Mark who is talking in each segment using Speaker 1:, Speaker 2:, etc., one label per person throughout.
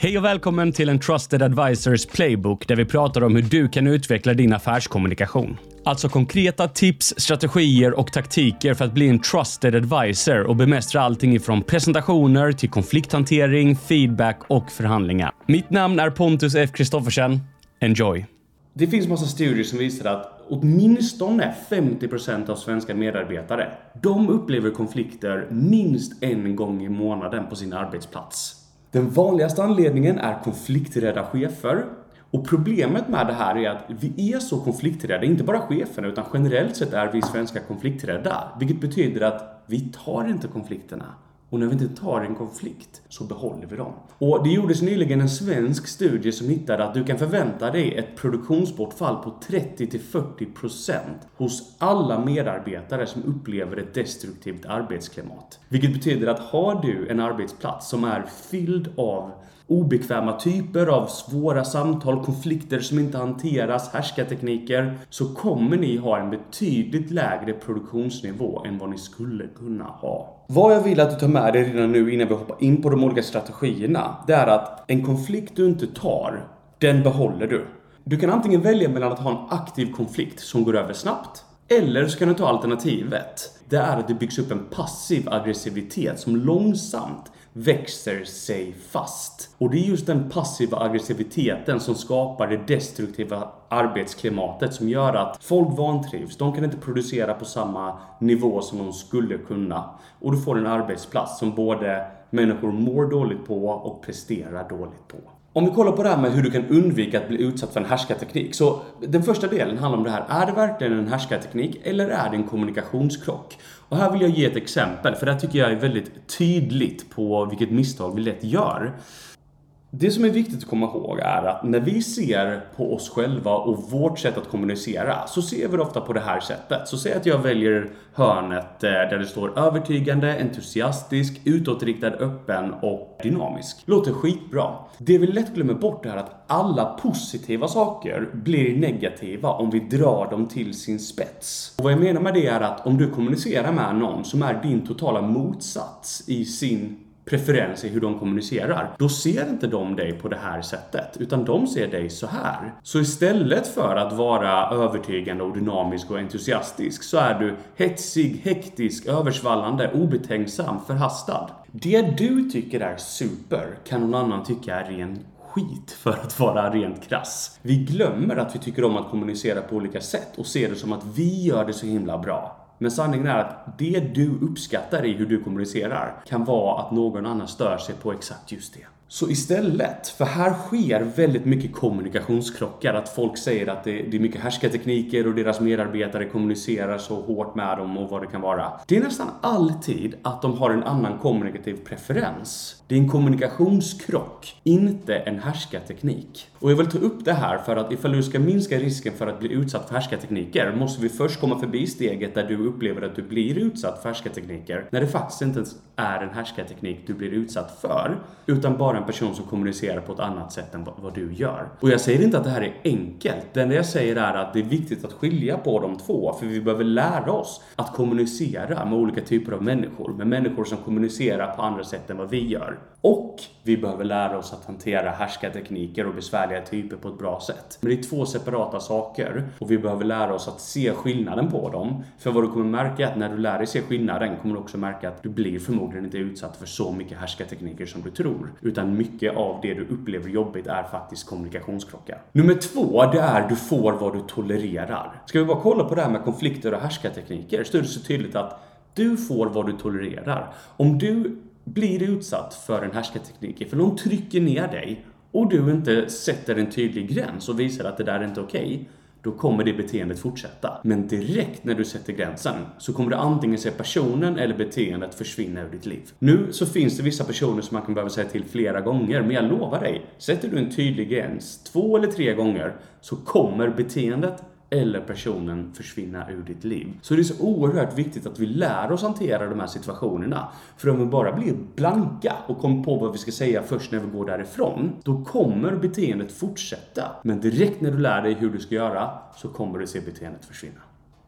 Speaker 1: Hej och välkommen till en Trusted Advisors Playbook där vi pratar om hur du kan utveckla din affärskommunikation. Alltså konkreta tips, strategier och taktiker för att bli en trusted advisor och bemästra allting ifrån presentationer till konflikthantering, feedback och förhandlingar. Mitt namn är Pontus F. Kristoffersen. Enjoy!
Speaker 2: Det finns massa studier som visar att åtminstone 50% av svenska medarbetare, de upplever konflikter minst en gång i månaden på sin arbetsplats. Den vanligaste anledningen är konflikträdda chefer. Och problemet med det här är att vi är så konflikträdda, inte bara cheferna utan generellt sett är vi svenskar konflikträdda. Vilket betyder att vi tar inte konflikterna. Och när vi inte tar en konflikt så behåller vi dem. Och det gjordes nyligen en svensk studie som hittade att du kan förvänta dig ett produktionsbortfall på 30-40% hos alla medarbetare som upplever ett destruktivt arbetsklimat. Vilket betyder att har du en arbetsplats som är fylld av obekväma typer av svåra samtal, konflikter som inte hanteras, härskartekniker, så kommer ni ha en betydligt lägre produktionsnivå än vad ni skulle kunna ha. Vad jag vill att du tar med dig redan nu innan vi hoppar in på de olika strategierna, det är att en konflikt du inte tar, den behåller du. Du kan antingen välja mellan att ha en aktiv konflikt som går över snabbt, eller så kan du ta alternativet. Det är att det byggs upp en passiv aggressivitet som långsamt växer sig fast. Och det är just den passiva aggressiviteten som skapar det destruktiva arbetsklimatet som gör att folk vantrivs. De kan inte producera på samma nivå som de skulle kunna. Och du får en arbetsplats som både människor mår dåligt på och presterar dåligt på. Om vi kollar på det här med hur du kan undvika att bli utsatt för en härskarteknik. Så den första delen handlar om det här. Är det verkligen en härskarteknik eller är det en kommunikationskrock? Och här vill jag ge ett exempel, för det här tycker jag är väldigt tydligt på vilket misstag vi lätt gör. Det som är viktigt att komma ihåg är att när vi ser på oss själva och vårt sätt att kommunicera så ser vi det ofta på det här sättet. Så säg att jag väljer hörnet eh, där det står övertygande, entusiastisk, utåtriktad, öppen och dynamisk. Låter skitbra. Det vi lätt glömmer bort är att alla positiva saker blir negativa om vi drar dem till sin spets. Och vad jag menar med det är att om du kommunicerar med någon som är din totala motsats i sin preferens i hur de kommunicerar, då ser inte de dig på det här sättet, utan de ser dig så här. Så istället för att vara övertygande och dynamisk och entusiastisk så är du hetsig, hektisk, översvallande, obetänksam, förhastad. Det du tycker är super kan någon annan tycka är ren skit för att vara rent krass. Vi glömmer att vi tycker om att kommunicera på olika sätt och ser det som att vi gör det så himla bra. Men sanningen är att det du uppskattar i hur du kommunicerar kan vara att någon annan stör sig på exakt just det. Så istället, för här sker väldigt mycket kommunikationskrockar, att folk säger att det, det är mycket härskartekniker och deras medarbetare kommunicerar så hårt med dem och vad det kan vara. Det är nästan alltid att de har en annan kommunikativ preferens. Det är en kommunikationskrock, inte en härskarteknik. Och jag vill ta upp det här för att ifall du ska minska risken för att bli utsatt för härskartekniker måste vi först komma förbi steget där du upplever att du blir utsatt för härskartekniker när det faktiskt inte ens är en härskarteknik du blir utsatt för, utan bara en person som kommunicerar på ett annat sätt än vad du gör. Och jag säger inte att det här är enkelt. Det enda jag säger är att det är viktigt att skilja på de två, för vi behöver lära oss att kommunicera med olika typer av människor, med människor som kommunicerar på andra sätt än vad vi gör. Och vi behöver lära oss att hantera härskartekniker och besvärliga typer på ett bra sätt. Men det är två separata saker och vi behöver lära oss att se skillnaden på dem. För vad du kommer märka är att när du lär dig se skillnaden kommer du också märka att du blir förmodligen inte utsatt för så mycket härskartekniker som du tror. Utan mycket av det du upplever jobbigt är faktiskt kommunikationskrockar. Nummer två, det är du får vad du tolererar. Ska vi bara kolla på det här med konflikter och härskartekniker så är det så tydligt att du får vad du tolererar. Om du blir utsatt för en härskarteknik, för någon trycker ner dig och du inte sätter en tydlig gräns och visar att det där är inte okej, okay, då kommer det beteendet fortsätta. Men direkt när du sätter gränsen så kommer du antingen se personen eller beteendet försvinna ur ditt liv. Nu så finns det vissa personer som man kan behöva säga till flera gånger, men jag lovar dig, sätter du en tydlig gräns två eller tre gånger så kommer beteendet eller personen försvinna ur ditt liv. Så det är så oerhört viktigt att vi lär oss hantera de här situationerna. För om vi bara blir blanka och kommer på vad vi ska säga först när vi går därifrån, då kommer beteendet fortsätta. Men direkt när du lär dig hur du ska göra så kommer du se beteendet försvinna.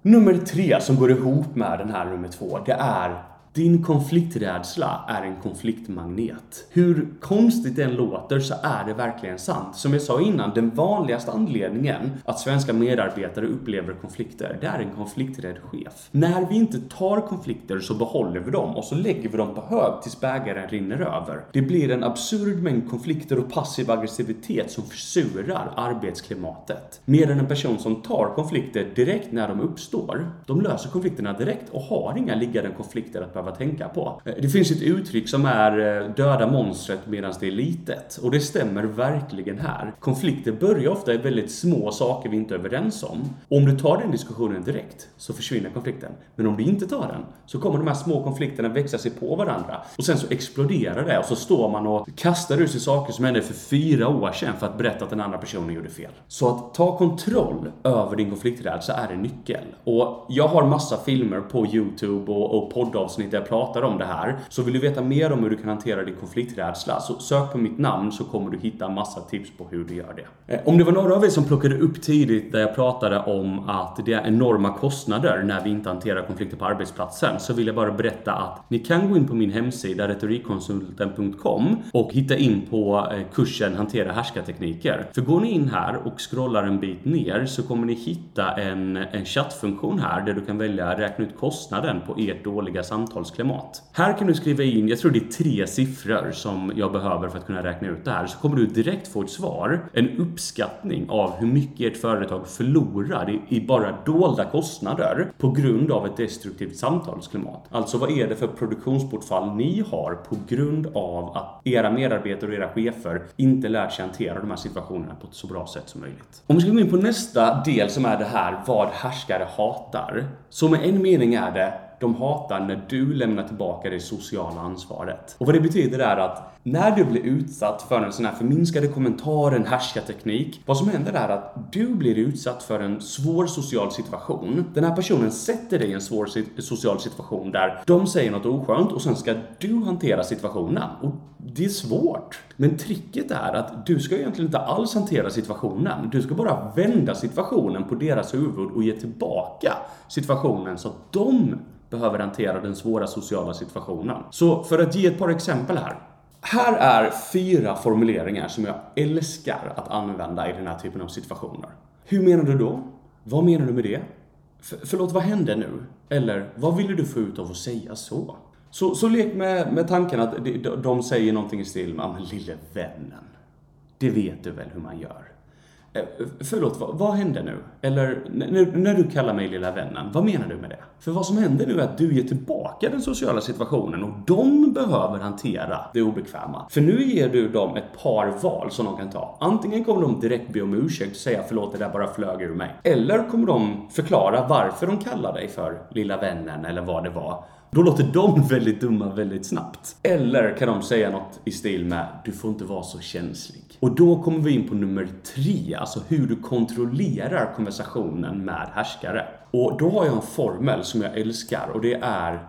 Speaker 2: Nummer tre som går ihop med den här nummer två, det är din konflikträdsla är en konfliktmagnet. Hur konstigt den låter så är det verkligen sant. Som jag sa innan, den vanligaste anledningen att svenska medarbetare upplever konflikter, det är en konflikträdd chef. När vi inte tar konflikter så behåller vi dem och så lägger vi dem på hög tills bägaren rinner över. Det blir en absurd mängd konflikter och passiv aggressivitet som försurar arbetsklimatet. Medan en person som tar konflikter direkt när de uppstår, de löser konflikterna direkt och har inga liggande konflikter att behöva tänka på. Eh, det finns ett uttryck som är eh, döda monstret medan det är litet. Och det stämmer verkligen här. Konflikter börjar ofta i väldigt små saker vi inte är överens om. Och om du tar den diskussionen direkt så försvinner konflikten. Men om du inte tar den så kommer de här små konflikterna växa sig på varandra. Och sen så exploderar det och så står man och kastar ur sig saker som hände för fyra år sedan för att berätta att den andra personen gjorde fel. Så att ta kontroll över din konflikträdsla är en nyckel. Och jag har massa filmer på YouTube och, och poddavsnitt där jag pratar om det här. Så vill du veta mer om hur du kan hantera din konflikträdsla så sök på mitt namn så kommer du hitta massa tips på hur du gör det. Eh, om det var några av er som plockade upp tidigt där jag pratade om att det är enorma kostnader när vi inte hanterar konflikter på arbetsplatsen så vill jag bara berätta att ni kan gå in på min hemsida retorikkonsulten.com och hitta in på eh, kursen Hantera härskartekniker. För går ni in här och scrollar en bit ner så kommer ni hitta en, en chattfunktion här där du kan välja räkna ut kostnaden på ert dåliga samtal samtalsklimat. Här kan du skriva in, jag tror det är tre siffror som jag behöver för att kunna räkna ut det här. Så kommer du direkt få ett svar, en uppskattning av hur mycket ert företag förlorar i, i bara dolda kostnader på grund av ett destruktivt samtalsklimat. Alltså vad är det för produktionsbortfall ni har på grund av att era medarbetare och era chefer inte lärt sig hantera de här situationerna på ett så bra sätt som möjligt. Om vi ska gå in på nästa del som är det här vad härskare hatar. Så med en mening är det de hatar när du lämnar tillbaka det sociala ansvaret. Och vad det betyder är att när du blir utsatt för en sån här förminskade kommentar, en härskarteknik, vad som händer är att du blir utsatt för en svår social situation. Den här personen sätter dig i en svår social situation där de säger något oskönt och sen ska du hantera situationen. Och det är svårt. Men tricket är att du ska egentligen inte alls hantera situationen. Du ska bara vända situationen på deras huvud och ge tillbaka situationen så att de behöver hantera den svåra sociala situationen. Så för att ge ett par exempel här. Här är fyra formuleringar som jag älskar att använda i den här typen av situationer. Hur menar du då? Vad menar du med det? F förlåt, vad hände nu? Eller, vad ville du få ut av att säga så? Så, så lek med, med tanken att de, de säger någonting i stil med, men lille vännen, det vet du väl hur man gör? Eh, förlåt, vad, vad hände nu? Eller när, när, du kallar mig lilla vännen, vad menar du med det? För vad som händer nu är att du ger tillbaka den sociala situationen och de behöver hantera det obekväma. För nu ger du dem ett par val som de kan ta. Antingen kommer de direkt be om ursäkt och säga förlåt, det där bara flög ur mig. Eller kommer de förklara varför de kallar dig för lilla vännen eller vad det var. Då låter de väldigt dumma väldigt snabbt. Eller kan de säga något i stil med du får inte vara så känslig. Och då kommer vi in på nummer tre, alltså hur du kontrollerar konversationen med härskare. Och då har jag en formel som jag älskar och det är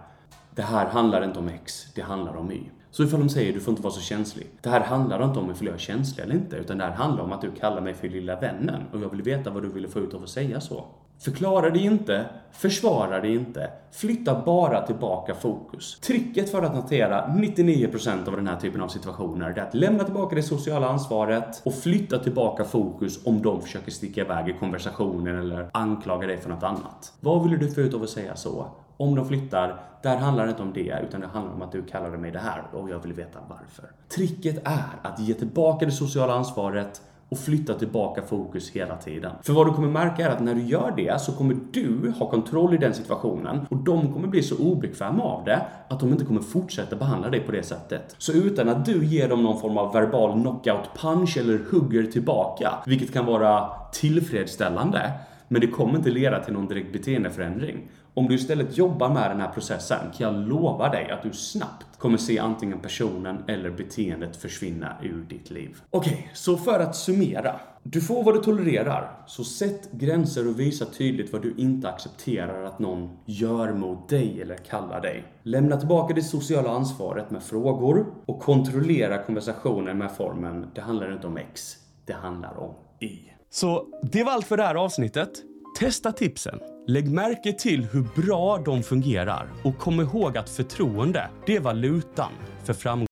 Speaker 2: det här handlar inte om X, det handlar om Y. Så ifall de säger du får inte vara så känslig. Det här handlar inte om ifall jag är känslig eller inte, utan det här handlar om att du kallar mig för lilla vännen och jag vill veta vad du ville få ut av att säga så. Förklara dig inte, försvara dig inte, flytta bara tillbaka fokus. Tricket för att hantera 99% av den här typen av situationer är att lämna tillbaka det sociala ansvaret och flytta tillbaka fokus om de försöker sticka iväg i konversationen eller anklaga dig för något annat. Vad vill du få ut av att säga så? Om de flyttar, där handlar det inte om det, utan det handlar om att du kallade mig det här och jag vill veta varför. Tricket är att ge tillbaka det sociala ansvaret och flytta tillbaka fokus hela tiden. För vad du kommer märka är att när du gör det så kommer du ha kontroll i den situationen och de kommer bli så obekväma av det att de inte kommer fortsätta behandla dig på det sättet. Så utan att du ger dem någon form av verbal knockout punch eller hugger tillbaka, vilket kan vara tillfredsställande, men det kommer inte leda till någon direkt beteendeförändring. Om du istället jobbar med den här processen kan jag lova dig att du snabbt kommer se antingen personen eller beteendet försvinna ur ditt liv. Okej, okay, så för att summera. Du får vad du tolererar, så sätt gränser och visa tydligt vad du inte accepterar att någon gör mot dig eller kallar dig. Lämna tillbaka det sociala ansvaret med frågor och kontrollera konversationen med formen “Det handlar inte om X, det handlar om Y”. Så det var allt för det här avsnittet.
Speaker 1: Testa tipsen. Lägg märke till hur bra de fungerar och kom ihåg att förtroende, det är valutan för framgång.